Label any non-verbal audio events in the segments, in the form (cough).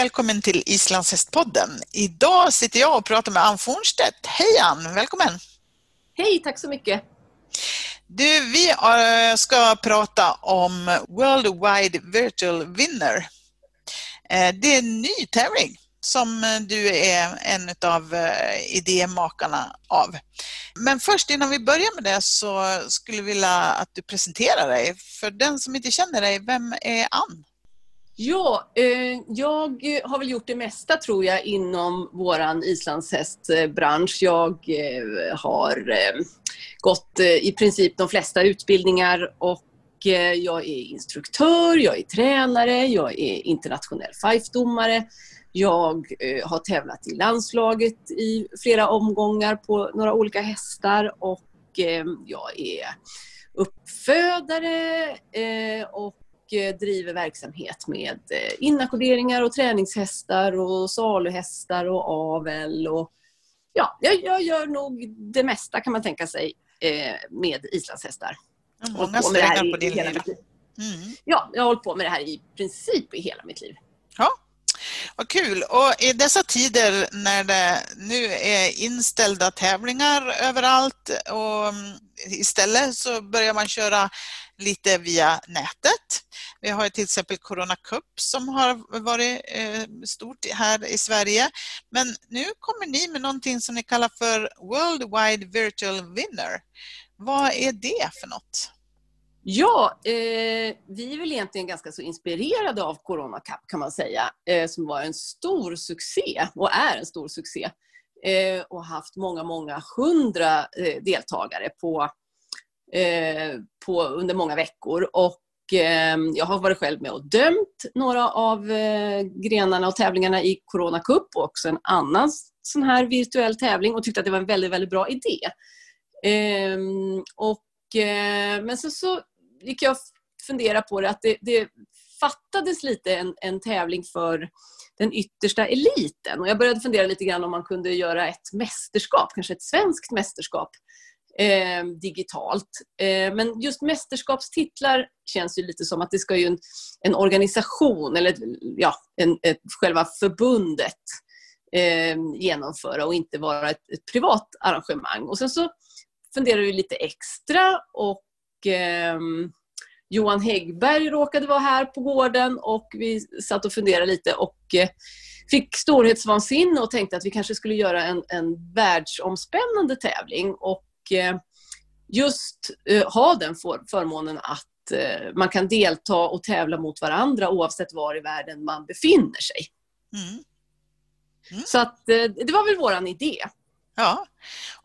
välkommen till Islandshästpodden. Idag sitter jag och pratar med Ann Fornstedt. Hej Ann, välkommen! Hej, tack så mycket! Du, vi eh, ska prata om Worldwide Virtual Winner. Eh, det är en ny tävling som du är en av eh, idémakarna av. Men först innan vi börjar med det så skulle jag vilja att du presenterar dig. För den som inte känner dig, vem är Ann? Ja, eh, jag har väl gjort det mesta tror jag inom våran islandshästbransch. Jag eh, har eh, gått eh, i princip de flesta utbildningar och eh, jag är instruktör, jag är tränare, jag är internationell fife-domare. Jag eh, har tävlat i landslaget i flera omgångar på några olika hästar och eh, jag är uppfödare eh, och driver verksamhet med inackorderingar och träningshästar och saluhästar och avel. Och, ja, jag, jag gör nog det mesta kan man tänka sig med islandshästar. Många strängar på din lyra. Mm. Ja, jag har hållit på med det här i princip i hela mitt liv. Ja, vad kul! Och i dessa tider när det nu är inställda tävlingar överallt och mm, istället så börjar man köra lite via nätet. Vi har till exempel Corona Cup som har varit eh, stort här i Sverige. Men nu kommer ni med någonting som ni kallar för Worldwide Virtual Winner. Vad är det för något? Ja, eh, vi är väl egentligen ganska så inspirerade av Corona Cup kan man säga, eh, som var en stor succé och är en stor succé Eh, och haft många, många hundra eh, deltagare på, eh, på, under många veckor. Och eh, jag har varit själv med och dömt några av eh, grenarna och tävlingarna i Corona Cup och också en annan sån här virtuell tävling och tyckte att det var en väldigt, väldigt bra idé. Ehm, och eh, men så, så gick jag och funderade på det, att det, det fattades lite en, en, tävling för den yttersta eliten. Och jag började fundera lite grann om man kunde göra ett mästerskap, kanske ett svenskt mästerskap, eh, digitalt. Eh, men just mästerskapstitlar känns ju lite som att det ska ju en, en organisation, eller ja, en, ett, själva förbundet eh, genomföra och inte vara ett, ett privat arrangemang. Och sen så funderade vi lite extra och eh, Johan Häggberg råkade vara här på gården och vi satt och funderade lite och eh, fick storhetsvansinne och tänkte att vi kanske skulle göra en, en världsomspännande tävling och eh, just eh, ha den för, förmånen att man kan delta och tävla mot varandra oavsett var i världen man befinner sig. Mm. Mm. Så att, det var väl vår idé. Ja,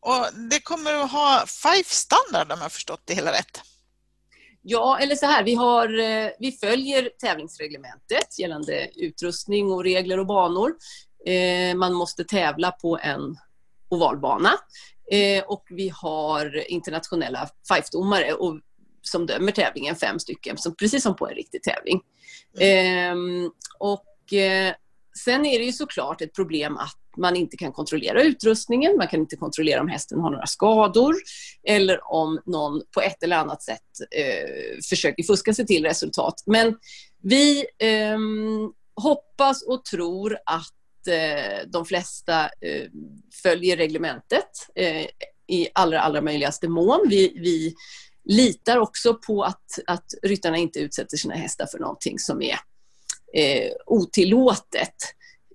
och det kommer att ha Five-standard om jag förstått det hela rätt. Ja, eller så här, vi, har, eh, vi följer tävlingsreglementet gällande utrustning och regler och banor. Eh, man måste tävla på en ovalbana eh, och vi har internationella Five-domare som dömer tävlingen, fem stycken, som, precis som på en riktig tävling. Mm. och Sen är det ju såklart ett problem att man inte kan kontrollera utrustningen, man kan inte kontrollera om hästen har några skador eller om någon på ett eller annat sätt eh, försöker fuska sig till resultat. Men vi eh, hoppas och tror att eh, de flesta eh, följer reglementet eh, i allra, allra möjligaste mån. Vi, vi litar också på att, att ryttarna inte utsätter sina hästar för någonting som är eh, otillåtet.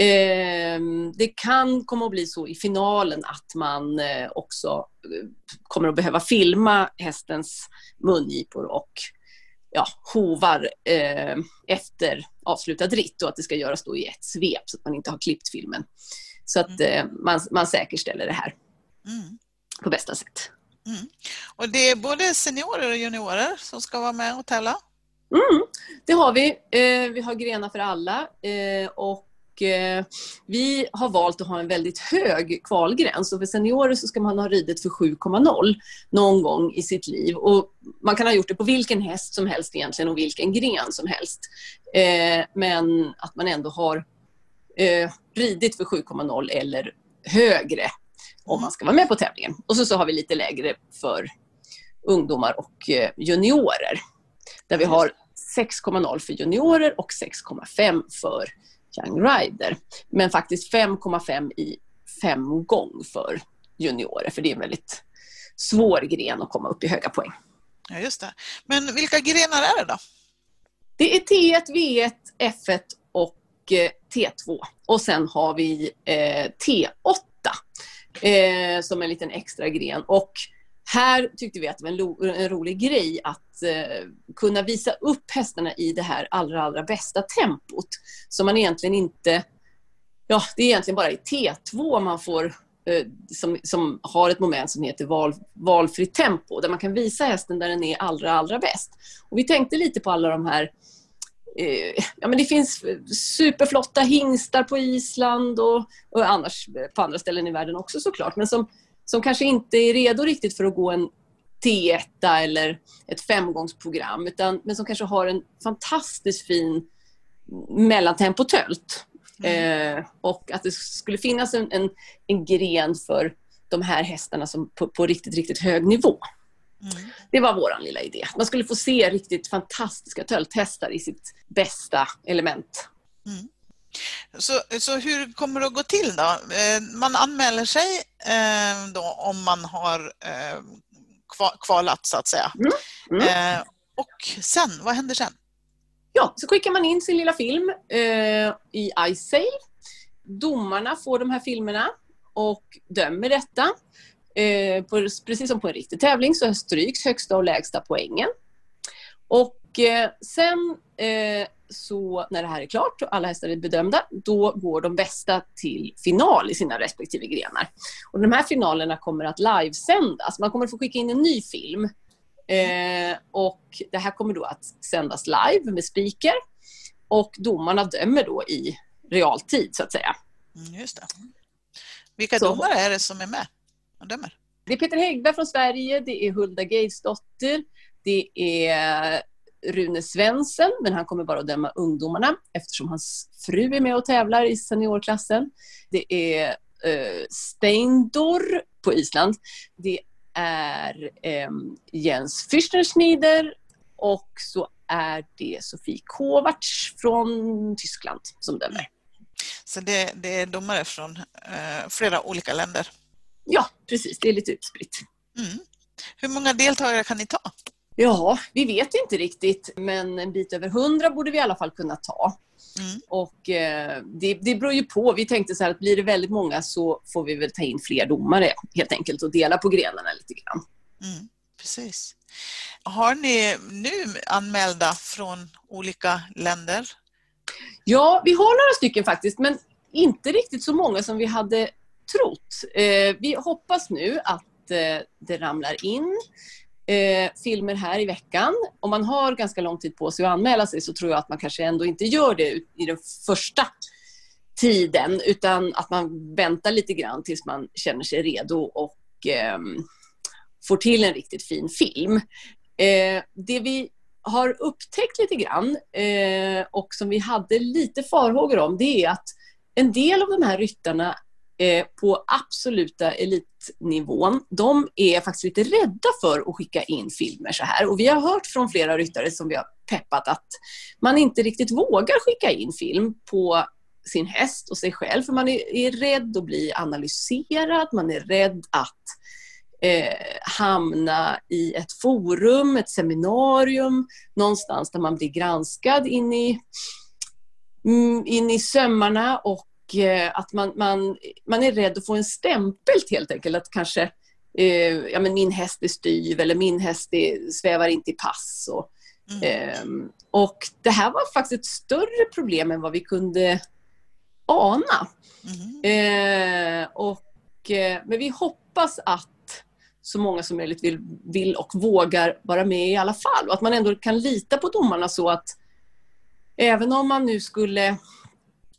Eh, det kan komma att bli så i finalen att man eh, också eh, kommer att behöva filma hästens mungipor och ja, hovar eh, efter avslutad ritt och att det ska göras då i ett svep så att man inte har klippt filmen. Så att mm. eh, man, man säkerställer det här mm. på bästa sätt. Mm. Och det är både seniorer och juniorer som ska vara med och tävla? Mm, det har vi. Eh, vi har grenar för alla eh, och eh, vi har valt att ha en väldigt hög kvalgräns. Och för seniorer så ska man ha ridit för 7,0 någon gång i sitt liv. Och man kan ha gjort det på vilken häst som helst egentligen och vilken gren som helst. Eh, men att man ändå har eh, ridit för 7,0 eller högre om man ska vara med på tävlingen. Och så, så har vi lite lägre för ungdomar och juniorer. Där vi har 6,0 för juniorer och 6,5 för Young Rider. Men faktiskt 5,5 i fem gång för juniorer, för det är en väldigt svår gren att komma upp i höga poäng. Ja, just det. Men vilka grenar är det då? Det är T1, V1, F1 och eh, T2. Och sen har vi eh, T8 eh, som en liten extra gren. Och här tyckte vi att det var en, lo, en rolig grej att eh, kunna visa upp hästarna i det här allra, allra bästa tempot. Så man egentligen inte... Ja, det är egentligen bara i T2 man får eh, som, som har ett moment som heter val, valfritt tempo, där man kan visa hästen där den är allra, allra bäst. Och vi tänkte lite på alla de här eh, ja, men det finns superflotta hingstar på Island och, och annars eh, på andra ställen i världen också såklart, men som som kanske inte är redo riktigt för att gå en T1 eller ett femgångsprogram, utan, men som kanske har en fantastiskt fin mellantempotölt. Mm. Eh, och att det skulle finnas en, en, en, gren för de här hästarna som på, på riktigt, riktigt hög nivå. Mm. Det var vår lilla idé. Man skulle få se riktigt fantastiska tölthästar i sitt bästa element. Mm. Så, så hur kommer det att gå till då? Eh, man anmäler sig eh, då om man har eh, kvalat så att säga. Mm. Mm. Och sen, vad händer sen? Ja, så skickar man in sin lilla film i iSail. Domarna får de här filmerna och dömer detta. precis som på en riktig tävling så stryks högsta och lägsta poängen. Och sen så när det här är klart och alla hästar är bedömda, då går de bästa till final i sina respektive grenar. Och de här finalerna kommer att livesändas. Man kommer att få skicka in en ny film. Eh, och det här kommer då att sändas live med speaker. Och domarna dömer då i realtid, så att säga. Mm, just det. Vilka så. domare är det som är med och dömer? Det är Peter Häggberg från Sverige, det är Hulda Geidsdotter, det är Rune Svensen, men han kommer bara att döma ungdomarna eftersom hans fru är med och tävlar i seniorklassen. Det är eh, Steindor på Island. Det är eh, Jens Fürstenschneider och så är det Sofie Kovacs från Tyskland som dömer. Så det, det är domare från eh, flera olika länder? Ja, precis. Det är lite utspritt. Mm. Hur många deltagare kan ni ta? Ja, vi vet inte riktigt, men en bit över hundra borde vi i alla fall kunna ta. Mm. Och eh, det, det beror ju på. Vi tänkte så här att blir det väldigt många så får vi väl ta in fler domare helt enkelt och dela på grenarna lite grann. Mm, precis. Har ni nu anmälda från olika länder? Ja, vi har några stycken faktiskt, men inte riktigt så många som vi hade trott. Eh, vi hoppas nu att eh, det ramlar in eh, filmer här i veckan. Om man har ganska lång tid på sig att anmäla sig så tror jag att man kanske ändå inte gör det i den första tiden utan att man väntar lite grann tills man känner sig redo och eh, får till en riktigt fin film. Eh, det vi har upptäckt lite grann eh, och som vi hade lite farhågor om det är att en del av de här ryttarna Eh, på absoluta elitnivån, de är faktiskt lite rädda för att skicka in filmer så här. Och vi har hört från flera ryttare som vi har peppat att man inte riktigt vågar skicka in film på sin häst och sig själv, för man är, är rädd att bli analyserad, man är rädd att eh, hamna i ett forum, ett seminarium, någonstans där man blir granskad in i, mm, in i sömmarna och att man, man, man är rädd att få en stämpel helt enkelt. Att kanske eh, ja, men min häst är styv eller min häst är, svävar inte i pass. Och, mm. eh, och det här var faktiskt ett större problem än vad vi kunde ana. Mm. Eh, och, eh, men vi hoppas att så många som möjligt vill, vill och vågar vara med i alla fall. Och att man ändå kan lita på domarna så att även om man nu skulle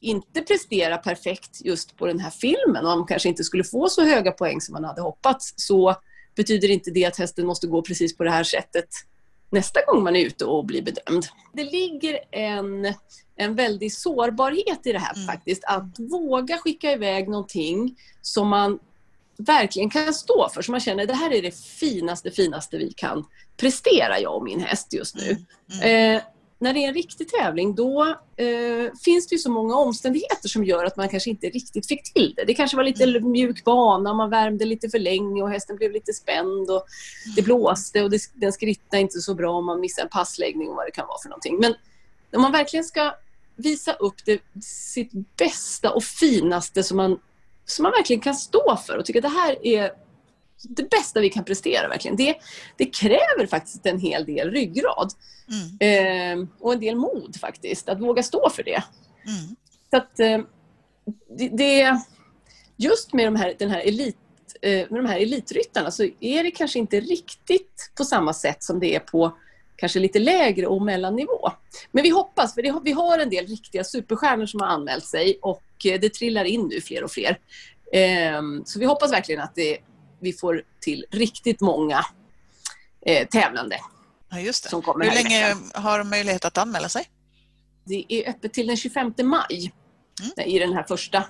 inte prestera perfekt just på den här filmen och man kanske inte skulle få så höga poäng som man hade hoppats så betyder inte det att hästen måste gå precis på det här sättet nästa gång man är ute och blir bedömd. Det ligger en, en väldig sårbarhet i det här mm. faktiskt. Att våga skicka iväg någonting som man verkligen kan stå för. Så man känner det här är det finaste, finaste vi kan prestera, jag och min häst just nu. Mm. Mm. Eh, när det är en riktig tävling då eh, finns det ju så många omständigheter som gör att man kanske inte riktigt fick till det. Det kanske var lite mm. mjuk bana, man värmde lite för länge och hästen blev lite spänd och det blåste och det, den skrittade inte så bra om man missade en passläggning och vad det kan vara för någonting. Men om man verkligen ska visa upp det, sitt bästa och finaste som man, som man verkligen kan stå för och tycka att det här är det bästa vi kan prestera verkligen. Det, det kräver faktiskt en hel del ryggrad. Mm. Eh, och en del mod faktiskt, att våga stå för det. Mm. Så att eh, det, det, Just med de här, den här elit, eh, med de här elitryttarna så är det kanske inte riktigt på samma sätt som det är på kanske lite lägre och mellannivå. Men vi hoppas, för det, vi har en del riktiga superstjärnor som har anmält sig och eh, det trillar in nu fler och fler. Ehm, så vi hoppas verkligen att det vi får till riktigt många eh, tävlande. Ja, just det. Som kommer Hur länge har de möjlighet att anmäla sig? Det är öppet till den 25 maj mm. i den här första.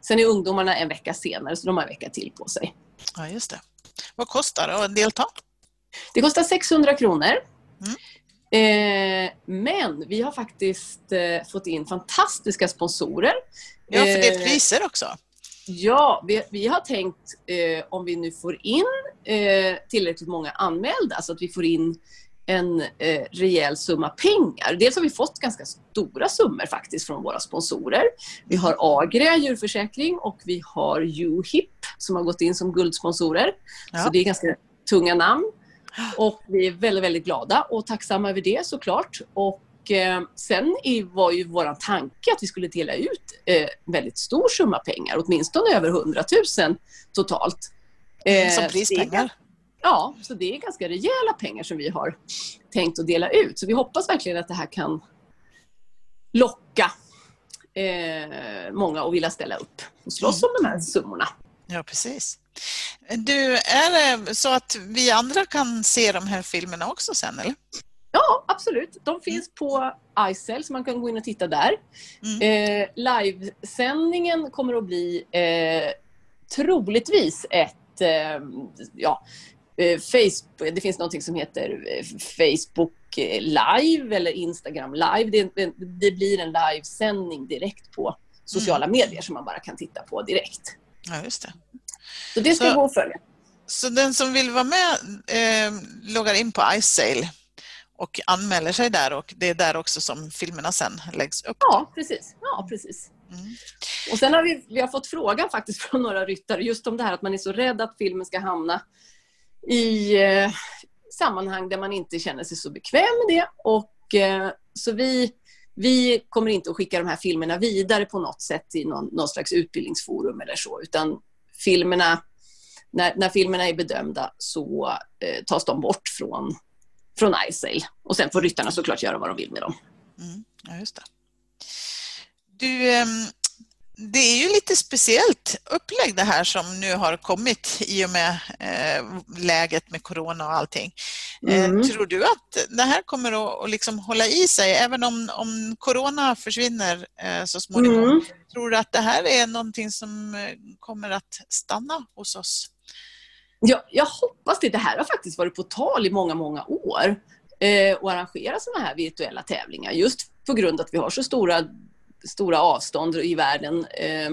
Sen är ungdomarna en vecka senare, så de har en vecka till på sig. Ja, just det. Vad kostar det att delta? Det kostar 600 kronor. Mm. Eh, men vi har faktiskt eh, fått in fantastiska sponsorer. Ja, för det är eh, priser också. Ja, vi, vi har tänkt eh, om vi nu får in eh, tillräckligt många anmälda så att vi får in en eh, rejäl summa pengar. Dels har vi fått ganska stora summor faktiskt från våra sponsorer. Vi har Agria djurförsäkring och vi har UHIP som har gått in som guldsponsorer. Ja. Så det är ganska tunga namn. Och vi är väldigt, väldigt glada och tacksamma över det såklart. Och eh, sen var ju vår tanke att vi skulle dela ut eh, väldigt stor summa pengar, åtminstone över 100 000 totalt. Eh, som prispengar? Ja, så det är ganska rejäla pengar som vi har tänkt att dela ut. Så vi hoppas verkligen att det här kan locka eh, många att vilja ställa upp och slåss mm. om de här summorna. Ja, precis. Du, är det så att vi andra kan se de här filmerna också sen, eller? Ja, absolut. De finns på iCell, så man kan gå in och titta där. Mm. Eh, livesändningen kommer att bli eh, troligtvis ett eh, ja, eh, Facebook, det finns något som heter eh, Facebook live eller Instagram live. Det, det blir en livesändning direkt på sociala mm. medier som man bara kan titta på direkt. Ja, just det. Så det ska så, gå att följa. Så den som vill vara med eh, loggar in på iSale och anmäler sig där och det är där också som filmerna sen läggs upp? Ja, precis. Ja, precis. Mm. Och sen har vi, vi har fått frågan faktiskt från några ryttare just om det här att man är så rädd att filmen ska hamna i eh, sammanhang där man inte känner sig så bekväm med det. Och, eh, så vi, vi kommer inte att skicka de här filmerna vidare på något sätt i någon, någon slags utbildningsforum eller så, utan filmerna, när, när filmerna är bedömda så eh, tas de bort från från iSail. Och sen får ryttarna såklart göra vad de vill med dem. Mm, ja, just det. Du, ehm, det är ju lite speciellt upplägg det här som nu har kommit i och med eh, läget med corona och allting. Eh, mm. tror du att det här kommer att liksom hålla i sig även om, om corona försvinner eh, så småningom? Mm. Tror du att det här är någonting som kommer att stanna hos oss? Jag, jag hoppas det. Det här har faktiskt varit på tal i många, många år eh, att arrangera sådana här virtuella tävlingar just på grund av att vi har så stora, stora avstånd i världen. Eh,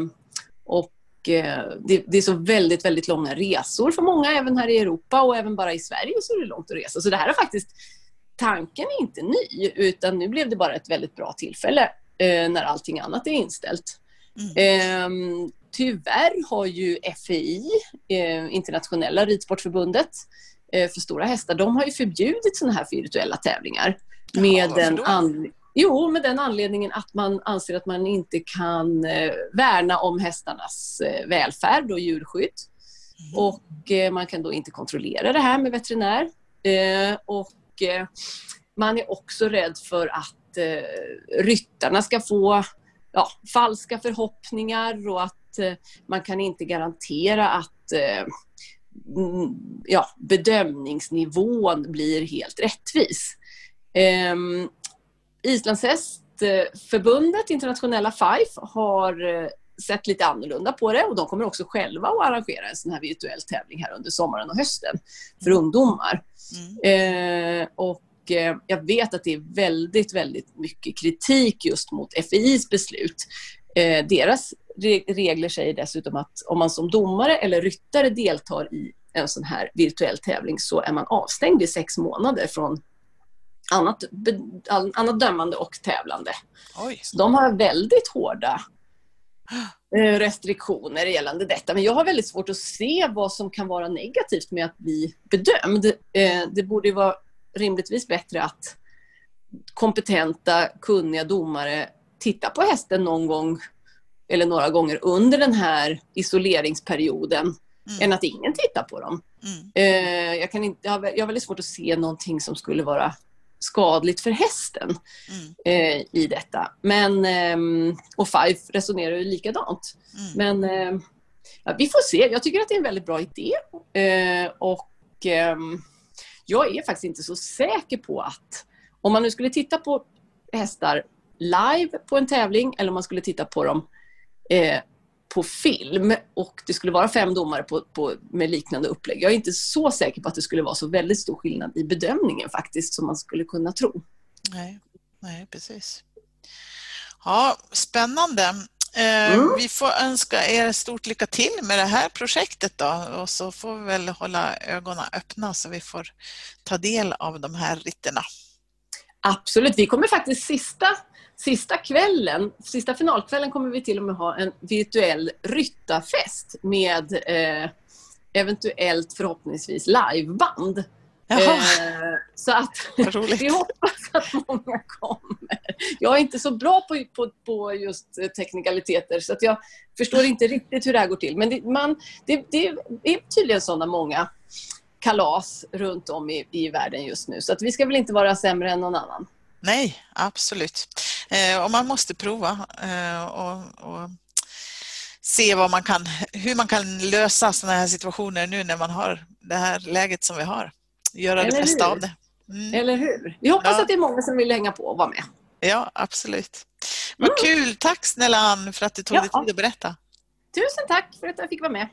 och eh, det, det, är så väldigt, väldigt långa resor för många, även här i Europa och även bara i Sverige så är det långt att resa. Så det här är faktiskt, tanken är inte ny, utan nu blev det bara ett väldigt bra tillfälle eh, när allting annat är inställt. Mm. Ehm, Tyvärr har ju FEI, eh, Internationella ridsportförbundet, eh, för stora hästar, de har ju förbjudit sådana här virtuella tävlingar. Med ja, den an... Jo, med den anledningen att man anser att man inte kan eh, värna om hästarnas välfärd och djurskydd. Mm. Och man kan då inte kontrollera det här med veterinär. Och man är också rädd för att ryttarna ska få ja, falska förhoppningar och att man kan inte garantera att eh, mm, ja, bedömningsnivån blir helt rättvis. Eh, Islandshästförbundet, internationella FIFE, har eh, sett lite annorlunda på det och de kommer också själva att arrangera en sån här virtuell tävling här under sommaren och hösten för ungdomar. Mm. Eh, och och eh, jag vet att det är väldigt, väldigt mycket kritik just mot FIs beslut. Eh, deras regler säger dessutom att om man som domare eller ryttare deltar i en sån här virtuell tävling så är man avstängd i sex månader från annat, annat dömande och tävlande. Oj. Så de har väldigt hårda eh, restriktioner gällande detta. Men jag har väldigt svårt att se vad som kan vara negativt med att bli bedömd. Eh, det borde ju vara rimligtvis bättre att kompetenta, kunniga domare tittar på hästen någon gång eller några gånger under den här isoleringsperioden mm. än att ingen tittar på dem. Mm. Eh, jag, kan inte, jag har väldigt svårt att se någonting som skulle vara skadligt för hästen mm. eh, i detta. Men, eh, och Five resonerar ju likadant. Mm. Men eh, ja, vi får se. Jag tycker att det är en väldigt bra idé. Eh, och ehm, jag är faktiskt inte så säker på att om man nu skulle titta på hästar live på en tävling eller om man skulle titta på dem eh, på film och det skulle vara fem domare på, på, med liknande upplägg. Jag är inte så säker på att det skulle vara så väldigt stor skillnad i bedömningen faktiskt som man skulle kunna tro. Nej, nej precis. Ja, spännande. Eh, mm. Vi får önska er stort lycka till med det här projektet då och så får vi väl hålla ögonen öppna så vi får ta del av de här ritterna. Absolut, vi kommer faktiskt sista Sista kvällen, sista finalkvällen kommer vi till och med ha en virtuell ryttarfest med eh, eventuellt förhoppningsvis liveband. Eh, så att (laughs) vi hoppas att många kommer. Jag är inte så bra på, på, på just teknikaliteter så att jag förstår inte riktigt hur det här går till. Men det, man, det, det är tydligen sådana många kalas runt om i, i världen just nu så att vi ska väl inte vara sämre än någon annan. Nej, absolut. Eh, och man måste prova eh, och, och, se vad man kan, hur man kan lösa sådana här situationer nu när man har det här läget som vi har. Göra Eller det bästa av det. Mm. Eller hur? Vi hoppas ja. att det är många som vill hänga på och vara med. Ja, absolut. Vad mm. kul! Tack snälla Ann för att du tog ja. dig tid att berätta. Tusen tack för att jag fick vara med.